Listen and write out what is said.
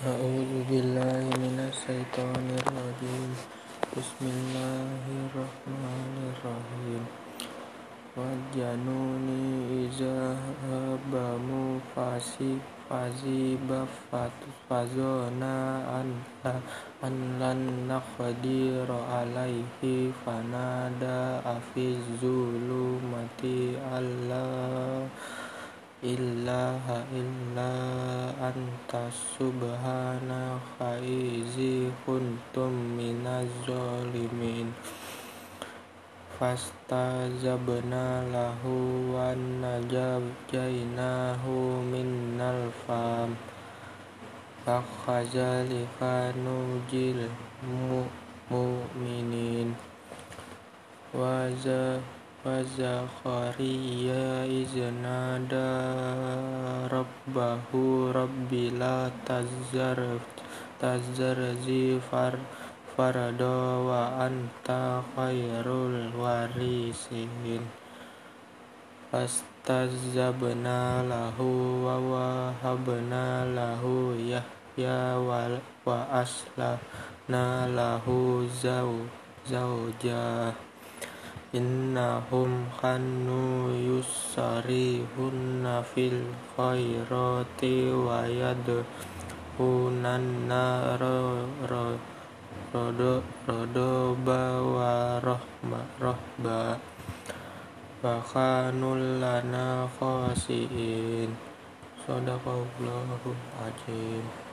أعوذ بالله من الشيطان الرجيم. بسم الله الرحمن الرحيم. والجنون إذا هبم فزيب فظن أن لن نقدر عليه فنادى في الظلمات ilaha illa anta subhanaka izi kuntum minaz zalimin. Fastazabna lahu wa najjaynahu minnal fam. Fakhazalika nujil mu'minin. Wa وزكريا إذ نادى ربه رب لا تذرني فردا وأنت خير الوارثين. فاستجبنا له ووهبنا له يحيى وأصلحنا له زوجه innahum kanu yusarihun fil khairati wa yadhunan naro rodo rodo rahma rahba rohba bakanul lana khosiin sodakallahu azim